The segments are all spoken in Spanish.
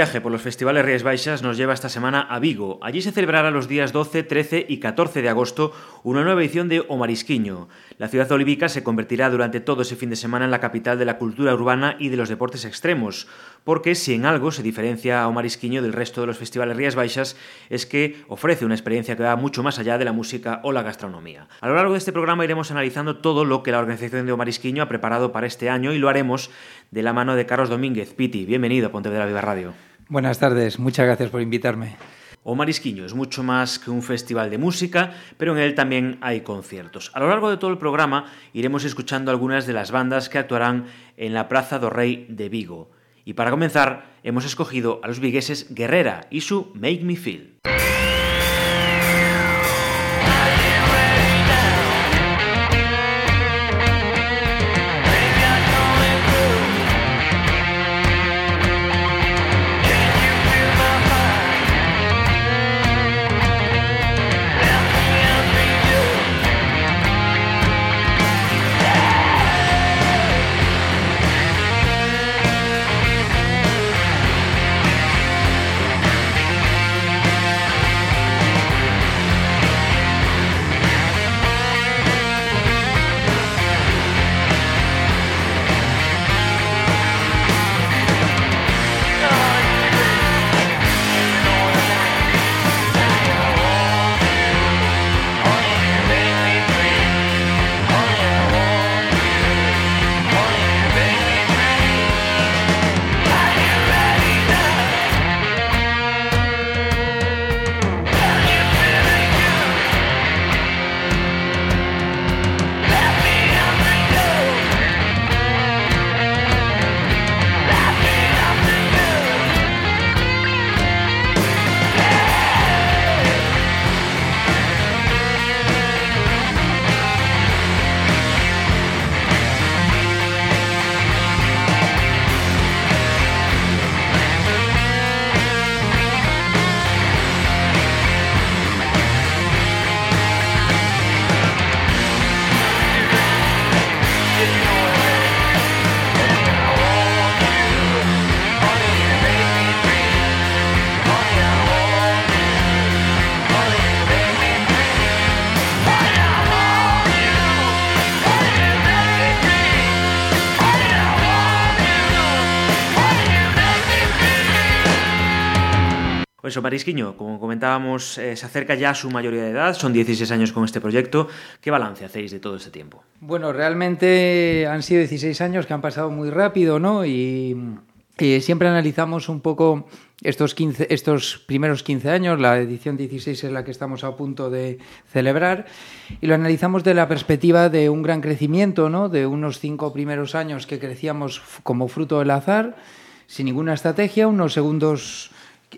Viaje por los festivales Rías Baixas nos lleva esta semana a Vigo. Allí se celebrará los días 12, 13 y 14 de agosto una nueva edición de O Marisquiño. La ciudad olívica se convertirá durante todo ese fin de semana en la capital de la cultura urbana y de los deportes extremos, porque si en algo se diferencia a O Marisquiño del resto de los festivales Rías Baixas es que ofrece una experiencia que va mucho más allá de la música o la gastronomía. A lo largo de este programa iremos analizando todo lo que la organización de O Marisquiño ha preparado para este año y lo haremos de la mano de Carlos Domínguez. Piti, bienvenido a Pontevedra Viva Radio. Buenas tardes, muchas gracias por invitarme. O Marisquiño es mucho más que un festival de música, pero en él también hay conciertos. A lo largo de todo el programa iremos escuchando algunas de las bandas que actuarán en la Plaza do Rey de Vigo. Y para comenzar, hemos escogido a los vigueses Guerrera y su Make Me Feel. Eso, Marisquiño, como comentábamos, eh, se acerca ya a su mayoría de edad, son 16 años con este proyecto. ¿Qué balance hacéis de todo este tiempo? Bueno, realmente han sido 16 años que han pasado muy rápido, ¿no? Y, y siempre analizamos un poco estos, 15, estos primeros 15 años, la edición 16 es la que estamos a punto de celebrar, y lo analizamos de la perspectiva de un gran crecimiento, ¿no? De unos cinco primeros años que crecíamos como fruto del azar, sin ninguna estrategia, unos segundos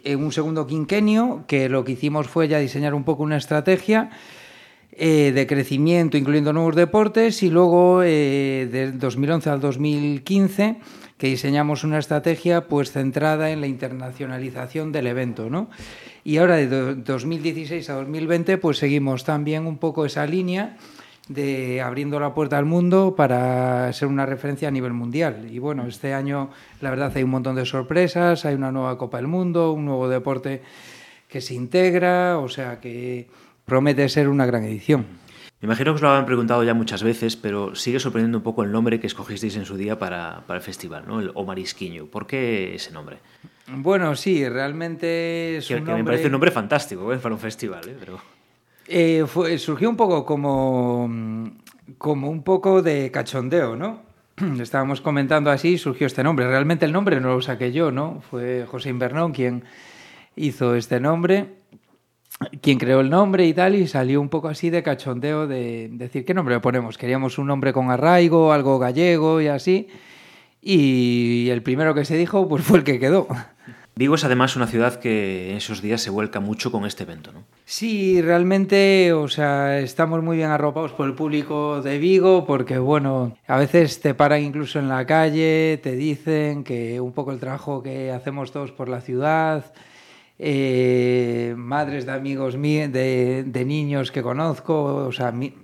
en un segundo quinquenio, que lo que hicimos fue ya diseñar un poco una estrategia eh, de crecimiento, incluyendo nuevos deportes, y luego eh, de 2011 al 2015 que diseñamos una estrategia pues centrada en la internacionalización del evento, ¿no? Y ahora de 2016 a 2020 pues seguimos también un poco esa línea de abriendo la puerta al mundo para ser una referencia a nivel mundial. Y bueno, este año la verdad hay un montón de sorpresas, hay una nueva Copa del Mundo, un nuevo deporte que se integra, o sea que promete ser una gran edición. Me imagino que os lo habían preguntado ya muchas veces, pero sigue sorprendiendo un poco el nombre que escogisteis en su día para, para el festival, ¿no? el Omarisquiño. ¿Por qué ese nombre? Bueno, sí, realmente es que, un que nombre... me parece un nombre fantástico ¿eh? para un festival, ¿eh? pero... Eh, fue, surgió un poco como, como un poco de cachondeo, ¿no? Estábamos comentando así, surgió este nombre. Realmente el nombre no lo saqué yo, ¿no? Fue José Invernón quien hizo este nombre. quién creó el nombre y tal, y salió un poco así de cachondeo de decir qué nombre le ponemos. Queríamos un nombre con arraigo, algo gallego y así. Y el primero que se dijo pues fue el que quedó. Vigo es además una ciudad que en esos días se vuelca mucho con este evento, ¿no? Sí, realmente, o sea, estamos muy bien arropados por el público de Vigo porque, bueno, a veces te paran incluso en la calle, te dicen que un poco el trabajo que hacemos todos por la ciudad, eh, madres de amigos míos, de, de, niños que conozco, o sea, mi,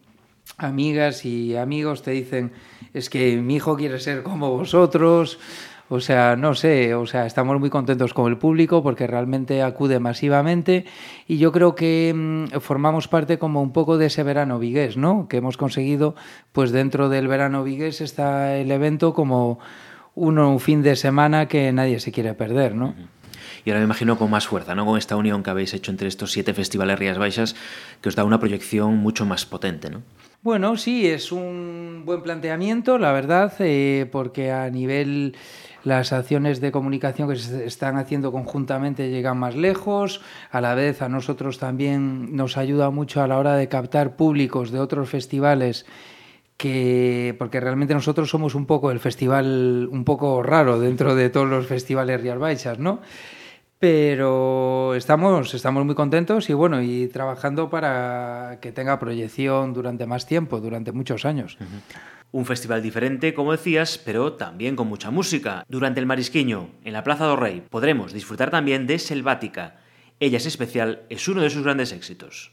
amigas y amigos te dicen, es que mi hijo quiere ser como vosotros, o sea, no sé, o sea, estamos muy contentos con el público porque realmente acude masivamente y yo creo que mmm, formamos parte como un poco de ese verano vigués, ¿no? Que hemos conseguido, pues dentro del verano vigués está el evento como uno, un fin de semana que nadie se quiere perder, ¿no? Uh -huh. Y ahora me imagino con más fuerza, ¿no? Con esta unión que habéis hecho entre estos siete festivales Rías Baixas, que os da una proyección mucho más potente, ¿no? Bueno, sí, es un buen planteamiento, la verdad, eh, porque a nivel las acciones de comunicación que se están haciendo conjuntamente llegan más lejos, a la vez a nosotros también nos ayuda mucho a la hora de captar públicos de otros festivales que porque realmente nosotros somos un poco el festival un poco raro dentro de todos los festivales Baixas, ¿no? Pero estamos, estamos muy contentos y bueno, y trabajando para que tenga proyección durante más tiempo, durante muchos años. Un festival diferente, como decías, pero también con mucha música. Durante el Marisquiño, en la Plaza do Rey, podremos disfrutar también de Selvática. Ella es especial, es uno de sus grandes éxitos.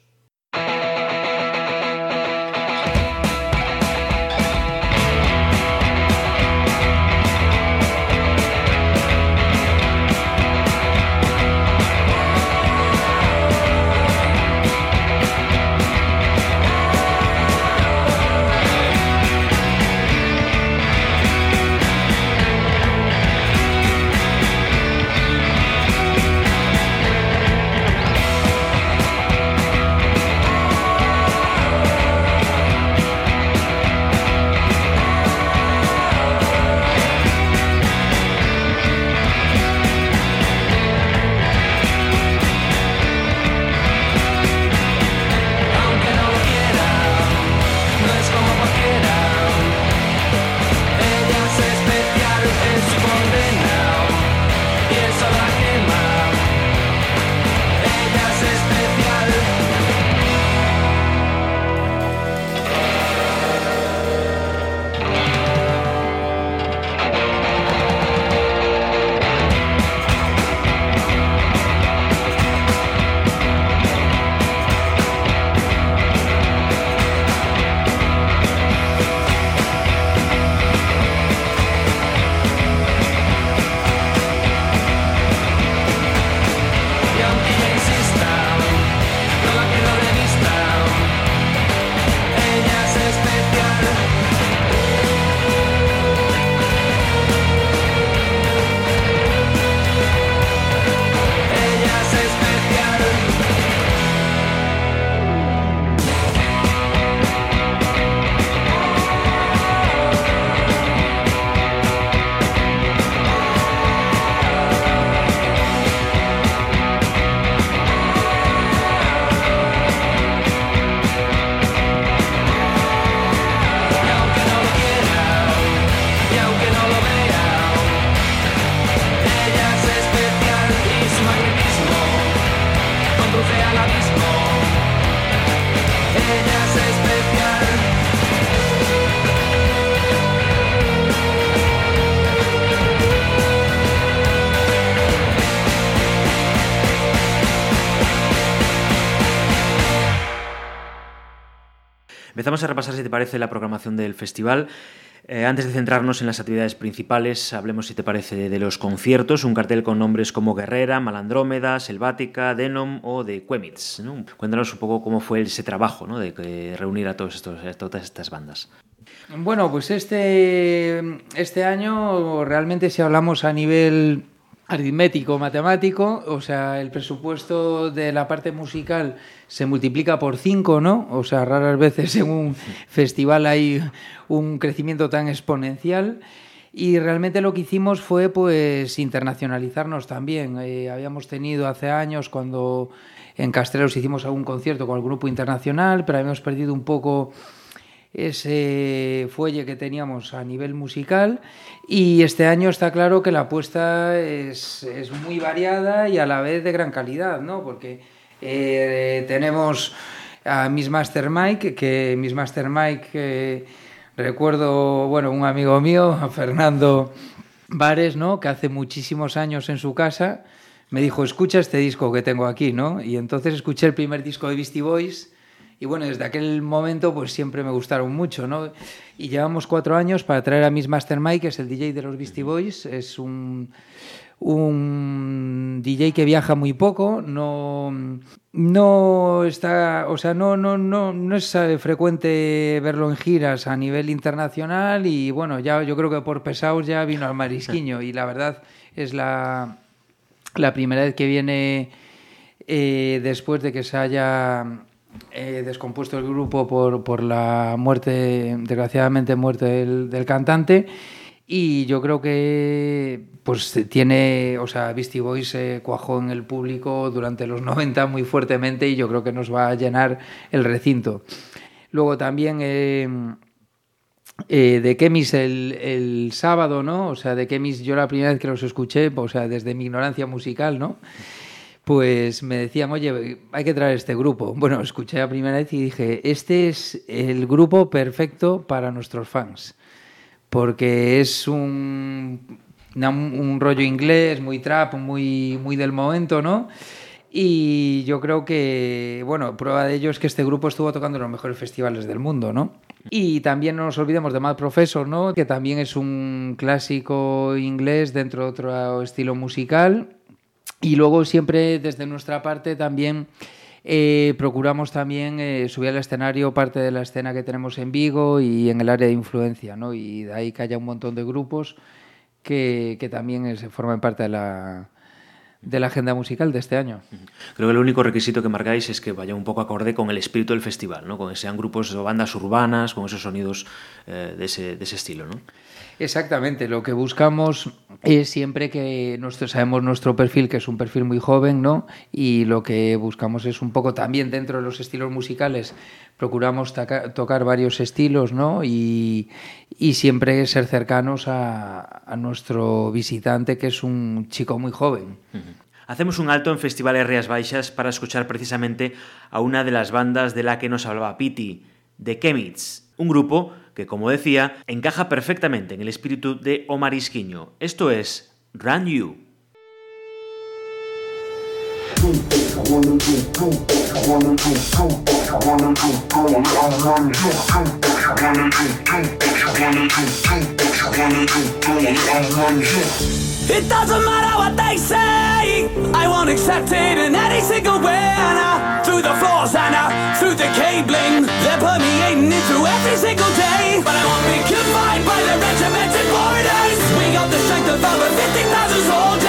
Empezamos a repasar, si te parece, la programación del festival. Eh, antes de centrarnos en las actividades principales, hablemos, si te parece, de los conciertos. Un cartel con nombres como Guerrera, Malandrómeda, Selvática, Denom o de Quemitz. ¿no? Cuéntanos un poco cómo fue ese trabajo ¿no? de, de reunir a, a todas estas bandas. Bueno, pues este, este año realmente si hablamos a nivel aritmético, matemático, o sea, el presupuesto de la parte musical se multiplica por cinco, ¿no? O sea, raras veces en un festival hay un crecimiento tan exponencial. Y realmente lo que hicimos fue pues internacionalizarnos también. Eh, habíamos tenido hace años cuando en Castrelos hicimos algún concierto con el grupo internacional, pero habíamos perdido un poco ese fuelle que teníamos a nivel musical y este año está claro que la apuesta es, es muy variada y a la vez de gran calidad, ¿no? Porque eh, tenemos a Miss Master Mike, que Miss Master Mike, eh, recuerdo, bueno, un amigo mío, Fernando Vares, ¿no? Que hace muchísimos años en su casa me dijo, escucha este disco que tengo aquí, ¿no? Y entonces escuché el primer disco de Beastie Boys y bueno, desde aquel momento pues siempre me gustaron mucho, ¿no? Y llevamos cuatro años para traer a Miss Master Mike, que es el DJ de los Beastie Boys, es un, un DJ que viaja muy poco, no, no está, o sea, no, no, no, no es frecuente verlo en giras a nivel internacional y bueno, ya yo creo que por pesados ya vino al marisquiño. Y la verdad es la, la primera vez que viene eh, después de que se haya eh, descompuesto el grupo por, por, la muerte, desgraciadamente muerte del, del, cantante. Y yo creo que pues tiene, o sea, Beastie Boys se cuajó en el público durante los 90 muy fuertemente y yo creo que nos va a llenar el recinto. Luego también eh, eh, de Kemis el, el, sábado, ¿no? O sea, de Kemis yo la primera vez que los escuché, o sea, desde mi ignorancia musical, ¿no? Pues me decían, oye, hay que traer este grupo. Bueno, escuché la primera vez y dije, este es el grupo perfecto para nuestros fans, porque es un, un rollo inglés, muy trap, muy, muy del momento, ¿no? Y yo creo que, bueno, prueba de ello es que este grupo estuvo tocando en los mejores festivales del mundo, ¿no? Y también no nos olvidemos de Mad Professor, ¿no? Que también es un clásico inglés dentro de otro estilo musical y luego siempre desde nuestra parte también eh, procuramos también eh, subir al escenario parte de la escena que tenemos en Vigo y en el área de influencia, ¿no? Y de ahí que haya un montón de grupos que, que también se forman parte de la, de la agenda musical de este año. Creo que el único requisito que marcáis es que vaya un poco acorde con el espíritu del festival, ¿no? con que sean grupos o bandas urbanas, con esos sonidos eh, de, ese, de ese estilo. ¿no? Exactamente, lo que buscamos es siempre que nosotros sabemos nuestro perfil, que es un perfil muy joven, ¿no? Y lo que buscamos es un poco también dentro de los estilos musicales, procuramos tocar varios estilos, ¿no? Y, y siempre ser cercanos a, nuestro visitante, que es un chico muy joven. Hacemos un alto en Festivales Rías Baixas para escuchar precisamente a una de las bandas de la que nos hablaba Piti, The Chemits, un grupo que, como decía, encaja perfectamente en el espíritu de Omar Isquiño. Esto es Run You. It doesn't matter what they say, I won't accept it in any single way. And uh, through the floors and uh, through the cabling, they're permeating it through every single day. But I won't be confined by the regimented borders. We got the strength of over 50,000 soldiers.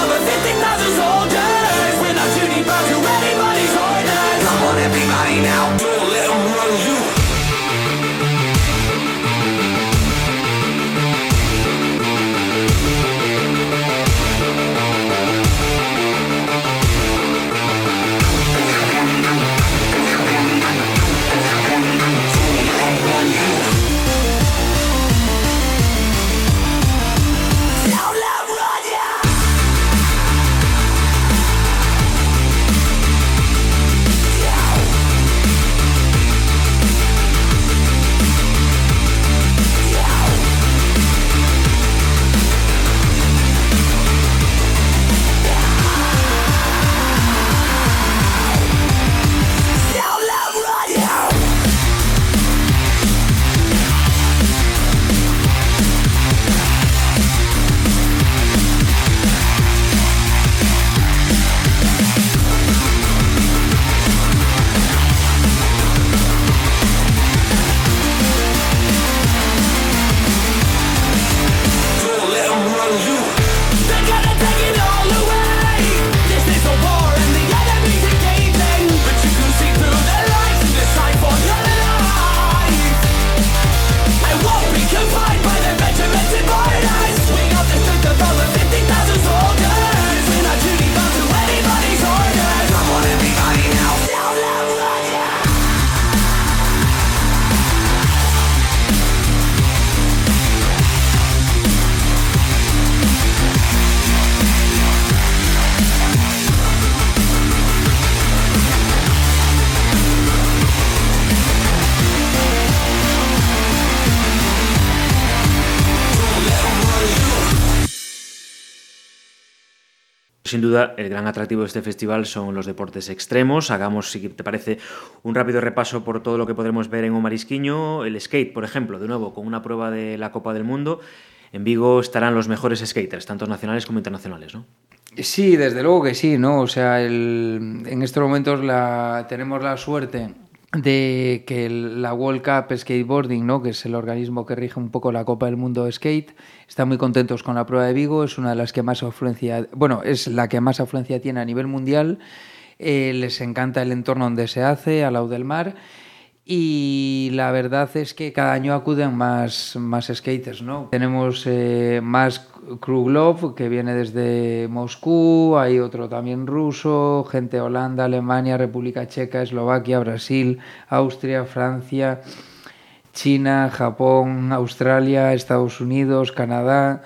Love us, it's another Sin duda, el gran atractivo de este festival son los deportes extremos. Hagamos, si te parece, un rápido repaso por todo lo que podremos ver en Marisquiño. El skate, por ejemplo, de nuevo, con una prueba de la Copa del Mundo. En Vigo estarán los mejores skaters, tanto nacionales como internacionales, ¿no? Sí, desde luego que sí, ¿no? O sea, el- en estos momentos la, tenemos la suerte de que la World Cup Skateboarding, ¿no? que es el organismo que rige un poco la Copa del Mundo de Skate, están muy contentos con la prueba de Vigo, es una de las que más afluencia, bueno, es la que más afluencia tiene a nivel mundial, Eh, les encanta el entorno donde se hace, al lado del mar, y la verdad es que cada año acuden más, más skaters, ¿no? Tenemos eh, más Kruglov, que viene desde Moscú, hay otro también ruso, gente de Holanda, Alemania, República Checa, Eslovaquia, Brasil, Austria, Francia, China, Japón, Australia, Estados Unidos, Canadá,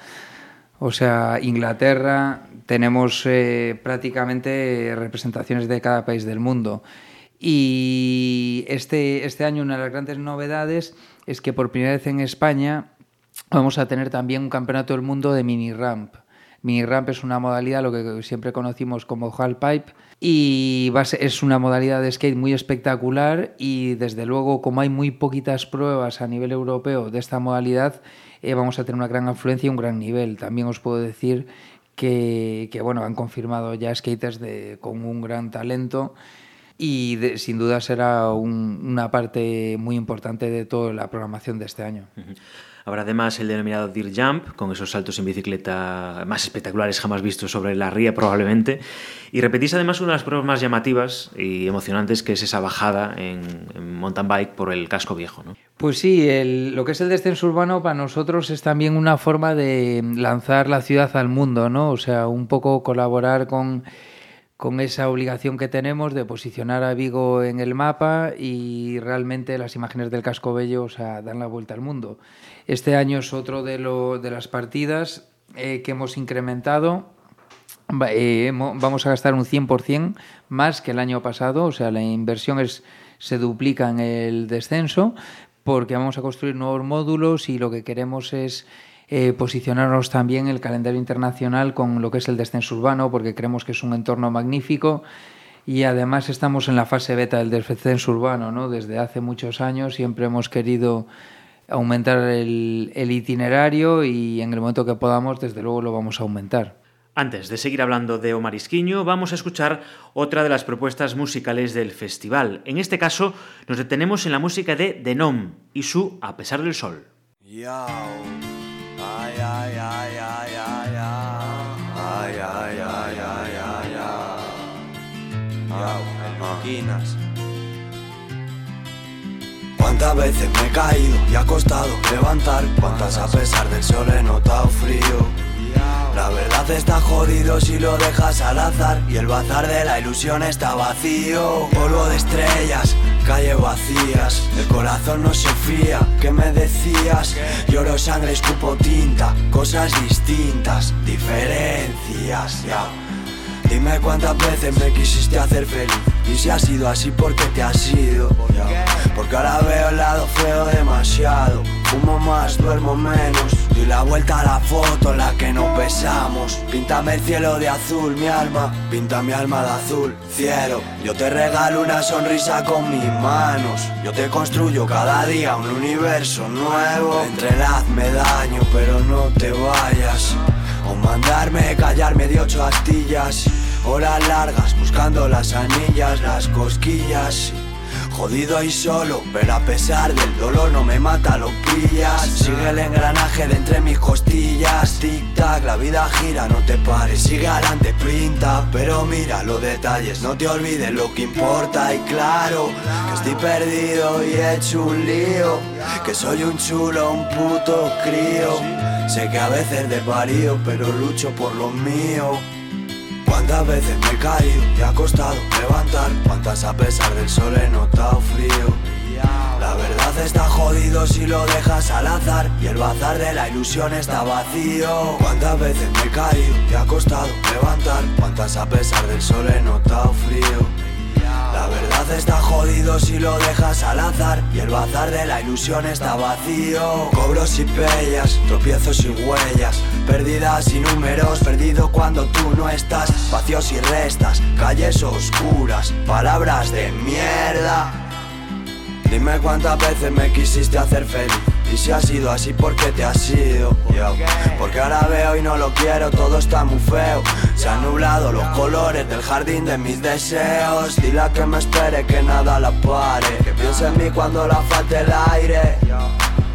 o sea, Inglaterra, tenemos eh, prácticamente representaciones de cada país del mundo. Y este, este año una de las grandes novedades es que por primera vez en España vamos a tener también un campeonato del mundo de mini ramp. Mini ramp es una modalidad, lo que siempre conocimos como halfpipe, y va a ser- es una modalidad de skate muy espectacular y desde luego como hay muy poquitas pruebas a nivel europeo de esta modalidad, eh, vamos a tener una gran afluencia y un gran nivel. También os puedo decir que, que, bueno, han confirmado ya skaters de, con un gran talento y de- sin duda será un- una parte muy importante de toda la programación de este año. Habrá además el denominado Deer Jump, con esos saltos en bicicleta más espectaculares jamás vistos sobre la ría probablemente. Y repetís además una de las pruebas más llamativas y emocionantes, que es esa bajada en, en mountain bike por el casco viejo. ¿no? Pues sí, el- lo que es el descenso urbano para nosotros es también una forma de lanzar la ciudad al mundo, ¿no? O sea, un poco colaborar con, con esa obligación que tenemos de posicionar a Vigo en el mapa y realmente las imágenes del casco bello o sea, dan la vuelta al mundo. Este año es otro de, lo, de las partidas eh, que hemos incrementado. Eh, vamos a gastar un 100% más que el año pasado, o sea, la inversión es, se duplica en el descenso porque vamos a construir nuevos módulos y lo que queremos es eh, posicionarnos también en el calendario internacional con lo que es el descenso urbano porque creemos que es un entorno magnífico y además estamos en la fase beta del descenso urbano, ¿no? Desde hace muchos años siempre hemos querido aumentar el, el itinerario y en el momento que podamos, desde luego, lo vamos a aumentar. Antes de seguir hablando de Omar Isquiño, vamos a escuchar otra de las propuestas musicales del festival. En este caso, nos detenemos en la música de Denom y su A pesar del sol. Cuántas veces me he caído y ha costado levantar, cuántas a pesar del sol he notado frío. La verdad está jodido si lo dejas al azar y el bazar de la ilusión está vacío. Polvo de estrellas, calle vacías, el corazón no se fía. ¿Qué me decías? Lloro sangre, escupo tinta, cosas distintas, diferencias. Ya. Dime cuántas veces me quisiste hacer feliz y si ha sido así, ¿por qué te has sido? Porque ahora veo el lado feo demasiado. Fumo más, duermo menos. Doy la vuelta a la foto en la que nos besamos. Píntame el cielo de azul, mi alma. Pinta mi alma de azul, cielo. Yo te regalo una sonrisa con mis manos. Yo te construyo cada día un universo nuevo. Entrelazme daño, pero no te vayas. O mandarme callarme de ocho astillas. Horas largas buscando las anillas, las cosquillas. Jodido y solo, pero a pesar del dolor no me mata, lo pillas. Sigue el engranaje de entre mis costillas. Tic tac, la vida gira, no te pares. Sigue adelante, printa, pero mira los detalles. No te olvides lo que importa. Y claro, que estoy perdido y he hecho un lío. Que soy un chulo, un puto crío. Sé que a veces desvarío, pero lucho por lo mío. Cuántas veces me he caído y ha costado levantar, cuántas a pesar del sol he notado frío. La verdad está jodido si lo dejas al azar y el bazar de la ilusión está vacío. Cuántas veces me he caído y ha costado levantar, cuántas a pesar del sol he notado frío. La verdad está jodido si lo dejas al azar y el bazar de la ilusión está vacío. Cobros y pellas, tropiezos y huellas, perdidas y números, perdido cuando tú no estás, vacíos y restas, calles oscuras, palabras de mierda. Dime cuántas veces me quisiste hacer feliz y si ha sido así, ¿por qué te has ido? Porque ahora veo y no lo quiero, todo está muy feo. Se han nublado los colores del jardín de mis deseos. Dile a que me espere, que nada la pare. Que piense en mí cuando la falte el aire.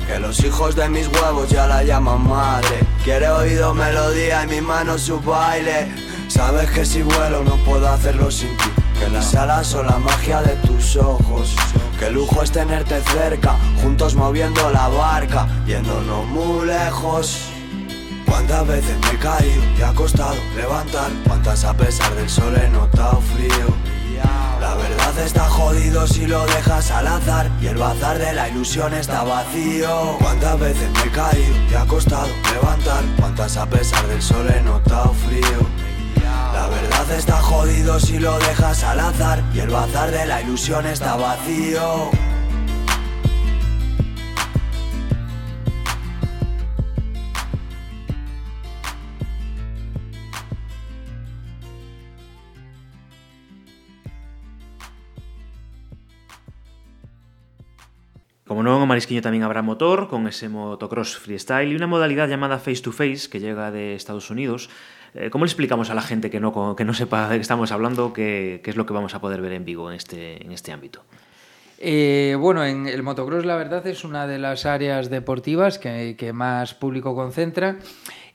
Que los hijos de mis huevos ya la llaman madre. Quiere oído melodía y mi mano su baile. Sabes que si vuelo no puedo hacerlo sin ti. Que las alas son la magia de tus ojos. Qué lujo es tenerte cerca, juntos moviendo la barca, yéndonos muy lejos. Cuántas veces me he caído y ha costado levantar, cuántas a pesar del sol he notado frío. La verdad está jodido si lo dejas al azar y el bazar de la ilusión está vacío. Cuántas veces me he caído y ha costado levantar, cuántas a pesar del sol he notado frío. La verdad está jodido si lo dejas al azar y el bazar de la ilusión está vacío. Marisquiño también habrá motor, con ese motocross freestyle y una modalidad llamada face to face que llega de Estados Unidos eh, ¿Cómo le explicamos a la gente que no, que no sepa de qué estamos hablando qué, qué es lo que vamos a poder ver en Vigo en este, en este ámbito? Eh, bueno, en el motocross la verdad es una de las áreas deportivas que, que más público concentra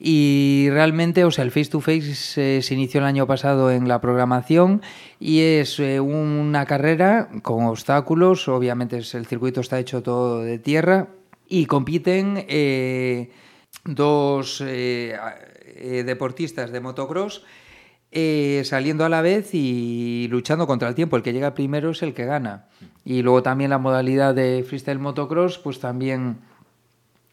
y realmente, o sea, el face to face eh, se inició el año pasado en la programación y es eh, una carrera con obstáculos, obviamente el circuito está hecho todo de tierra y compiten eh, dos eh, deportistas de motocross saliendo a la vez y luchando contra el tiempo. El que llega primero es el que gana. Y luego también la modalidad de freestyle motocross, pues también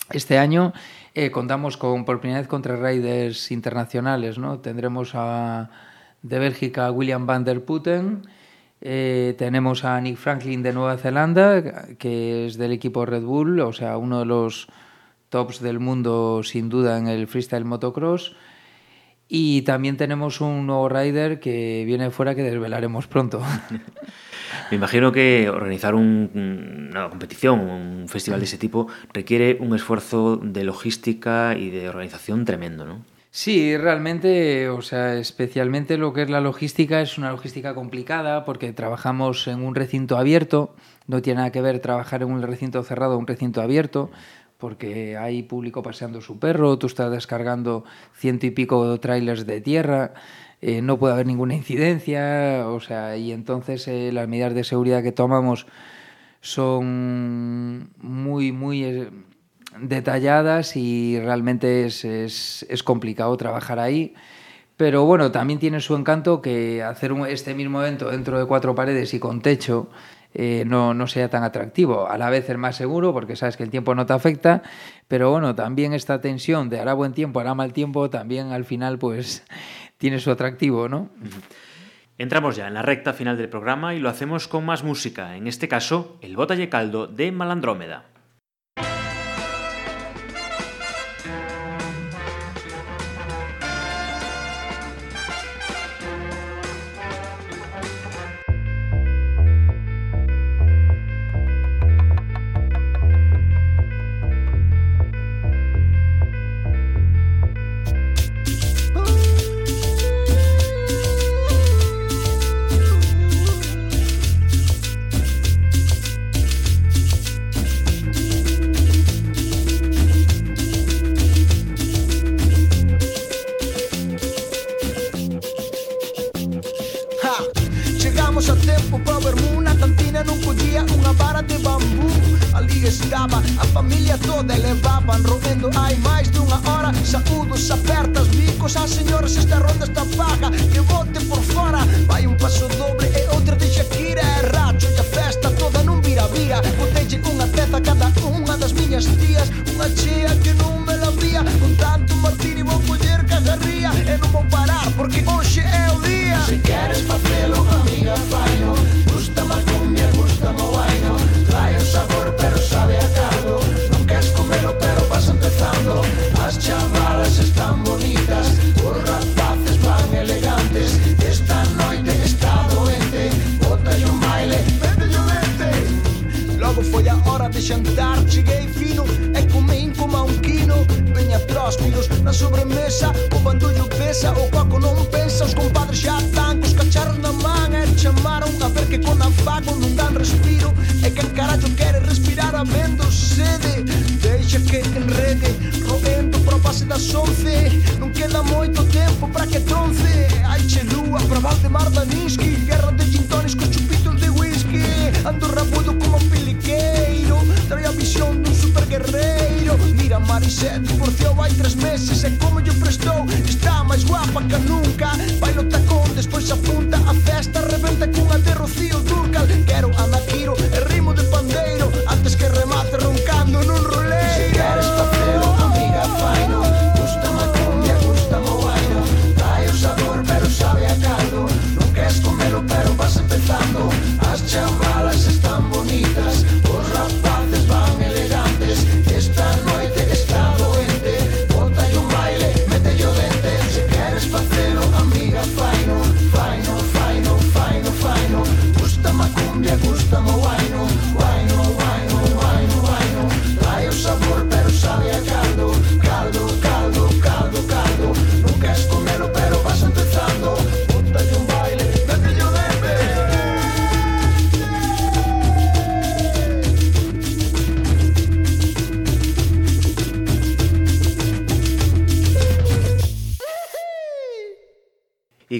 este año eh, contamos con por primera vez contra riders internacionales. ¿no? Tendremos a, de Bélgica a William van der Putten. Eh, tenemos a Nick Franklin de Nueva Zelanda, que es del equipo Red Bull, o sea, uno de los tops del mundo sin duda en el freestyle motocross. Y también tenemos un nuevo rider que viene fuera que desvelaremos pronto. Me imagino que organizar un, una competición, un festival de ese tipo, requiere un esfuerzo de logística y de organización tremendo, ¿no? Sí, realmente, o sea, especialmente lo que es la logística es una logística complicada porque trabajamos en un recinto abierto, no tiene nada que ver trabajar en un recinto cerrado o un recinto abierto, porque hay público paseando su perro, tú estás descargando ciento y pico trailers de tierra, eh, no puede haber ninguna incidencia, o sea, y entonces eh, las medidas de seguridad que tomamos son muy, muy eh, detalladas y realmente es, es, complicado trabajar ahí. Pero bueno, también tiene su encanto que hacer este mismo evento dentro de cuatro paredes y con techo eh, no, no sea tan atractivo. A la vez es más seguro porque sabes que el tiempo no te afecta, pero bueno, también esta tensión de hará buen tiempo, hará mal tiempo, también al final pues tiene su atractivo, ¿no? Entramos ya en la recta final del programa y lo hacemos con más música, en este caso, el Botalle Caldo de Malandrómeda.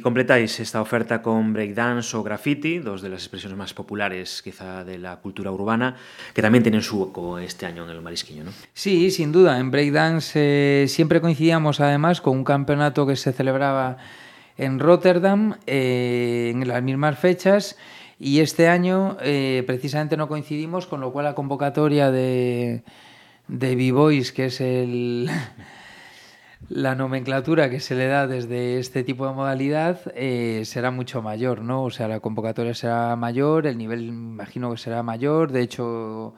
Completáis esta oferta con breakdance o graffiti, dos de las expresiones más populares quizá de la cultura urbana, que también tienen su eco este año en el Marisquiño, ¿no? Sí, sin duda. En breakdance eh, siempre coincidíamos además con un campeonato que se celebraba en Rotterdam eh, en las mismas fechas y este año eh, precisamente no coincidimos, con lo cual la convocatoria de, de B-Boys, que es el... la nomenclatura que se le da desde este tipo de modalidad eh, será mucho mayor, ¿no? O sea, la convocatoria será mayor, el nivel imagino que será mayor, de hecho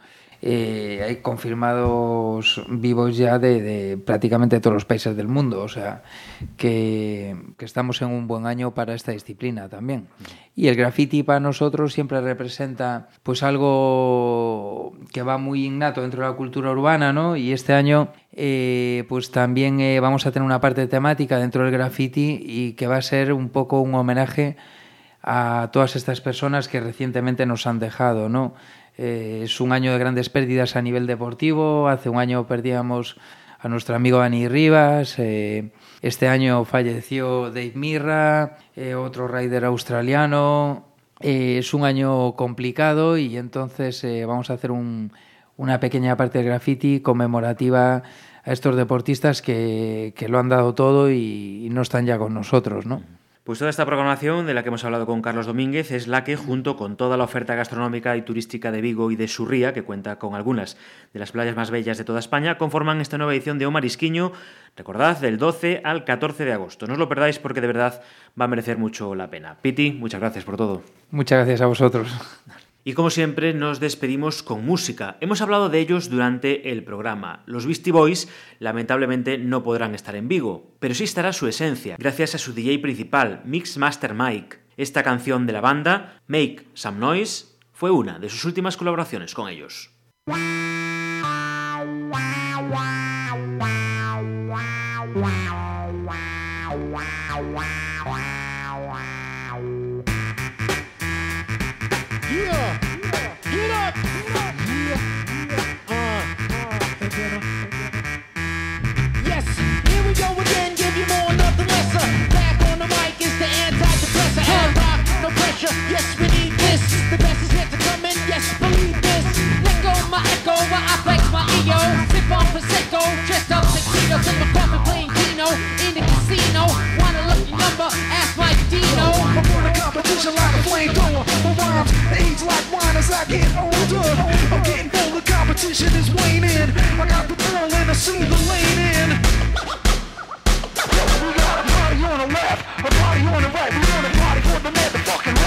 eh, hay confirmados vivos ya de, prácticamente todos los países del mundo, o sea, que, que, estamos en un buen año para esta disciplina también. Y el graffiti para nosotros siempre representa pues algo que va muy innato dentro de la cultura urbana, ¿no? Y este año eh, pues también eh, vamos a tener una parte temática dentro del graffiti y que va a ser un poco un homenaje a todas estas personas que recientemente nos han dejado, ¿no? Eh, es un año de grandes pérdidas a nivel deportivo. Hace un año perdíamos a nuestro amigo Dani Rivas. Eh, este año falleció Dave Mirra, eh, otro rider australiano. Eh, es un año complicado y entonces eh, vamos a hacer un, una pequeña parte de graffiti conmemorativa a estos deportistas que, que lo han dado todo y, y no están ya con nosotros, ¿no? Pues toda esta programación de la que hemos hablado con Carlos Domínguez es la que, junto con toda la oferta gastronómica y turística de Vigo y de Surría, que cuenta con algunas de las playas más bellas de toda España, conforman esta nueva edición de Omar Isquiño, recordad, del 12 al 14 de agosto. No os lo perdáis porque de verdad va a merecer mucho la pena. Piti, muchas gracias por todo. Muchas gracias a vosotros. Y como siempre, nos despedimos con música. Hemos hablado de ellos durante el programa. Los Beastie Boys lamentablemente no podrán estar en Vigo, pero sí estará su esencia, gracias a su DJ principal, Mix Master Mike. Esta canción de la banda, Make Some Noise, fue una de sus últimas colaboraciones con ellos. Yes, here we go again. Give you more, nothing lesser. Back on the mic is the no pressure. Yes, we need this. The best is yet to come in. Yes, believe this. Let go my echo while I flex my ego. Sip on prosecco, dressed up tuxedos in my coffee playing in the casino. Want a lucky number? Ask Mike Dino. I'm on a competition like a flamethrower. My rhymes age like wine as I get older. I'm getting competition is waning. I got the ball I see the lane in. We got a party on the left, a party on the right. We on a party for the motherfucking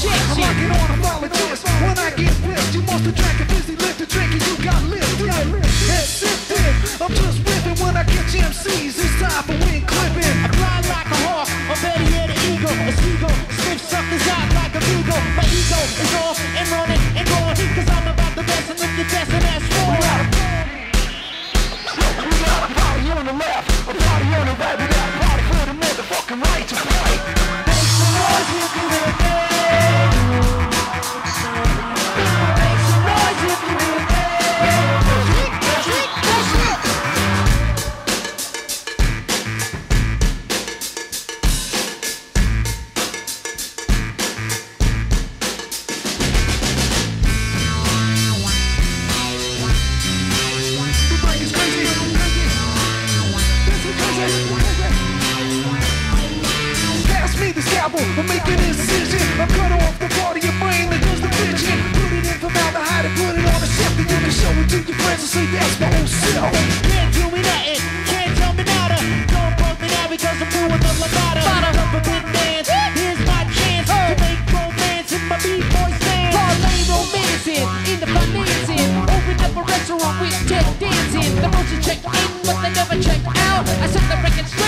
shit. Come on, get on. The rules you check in, but they never check out. I set the record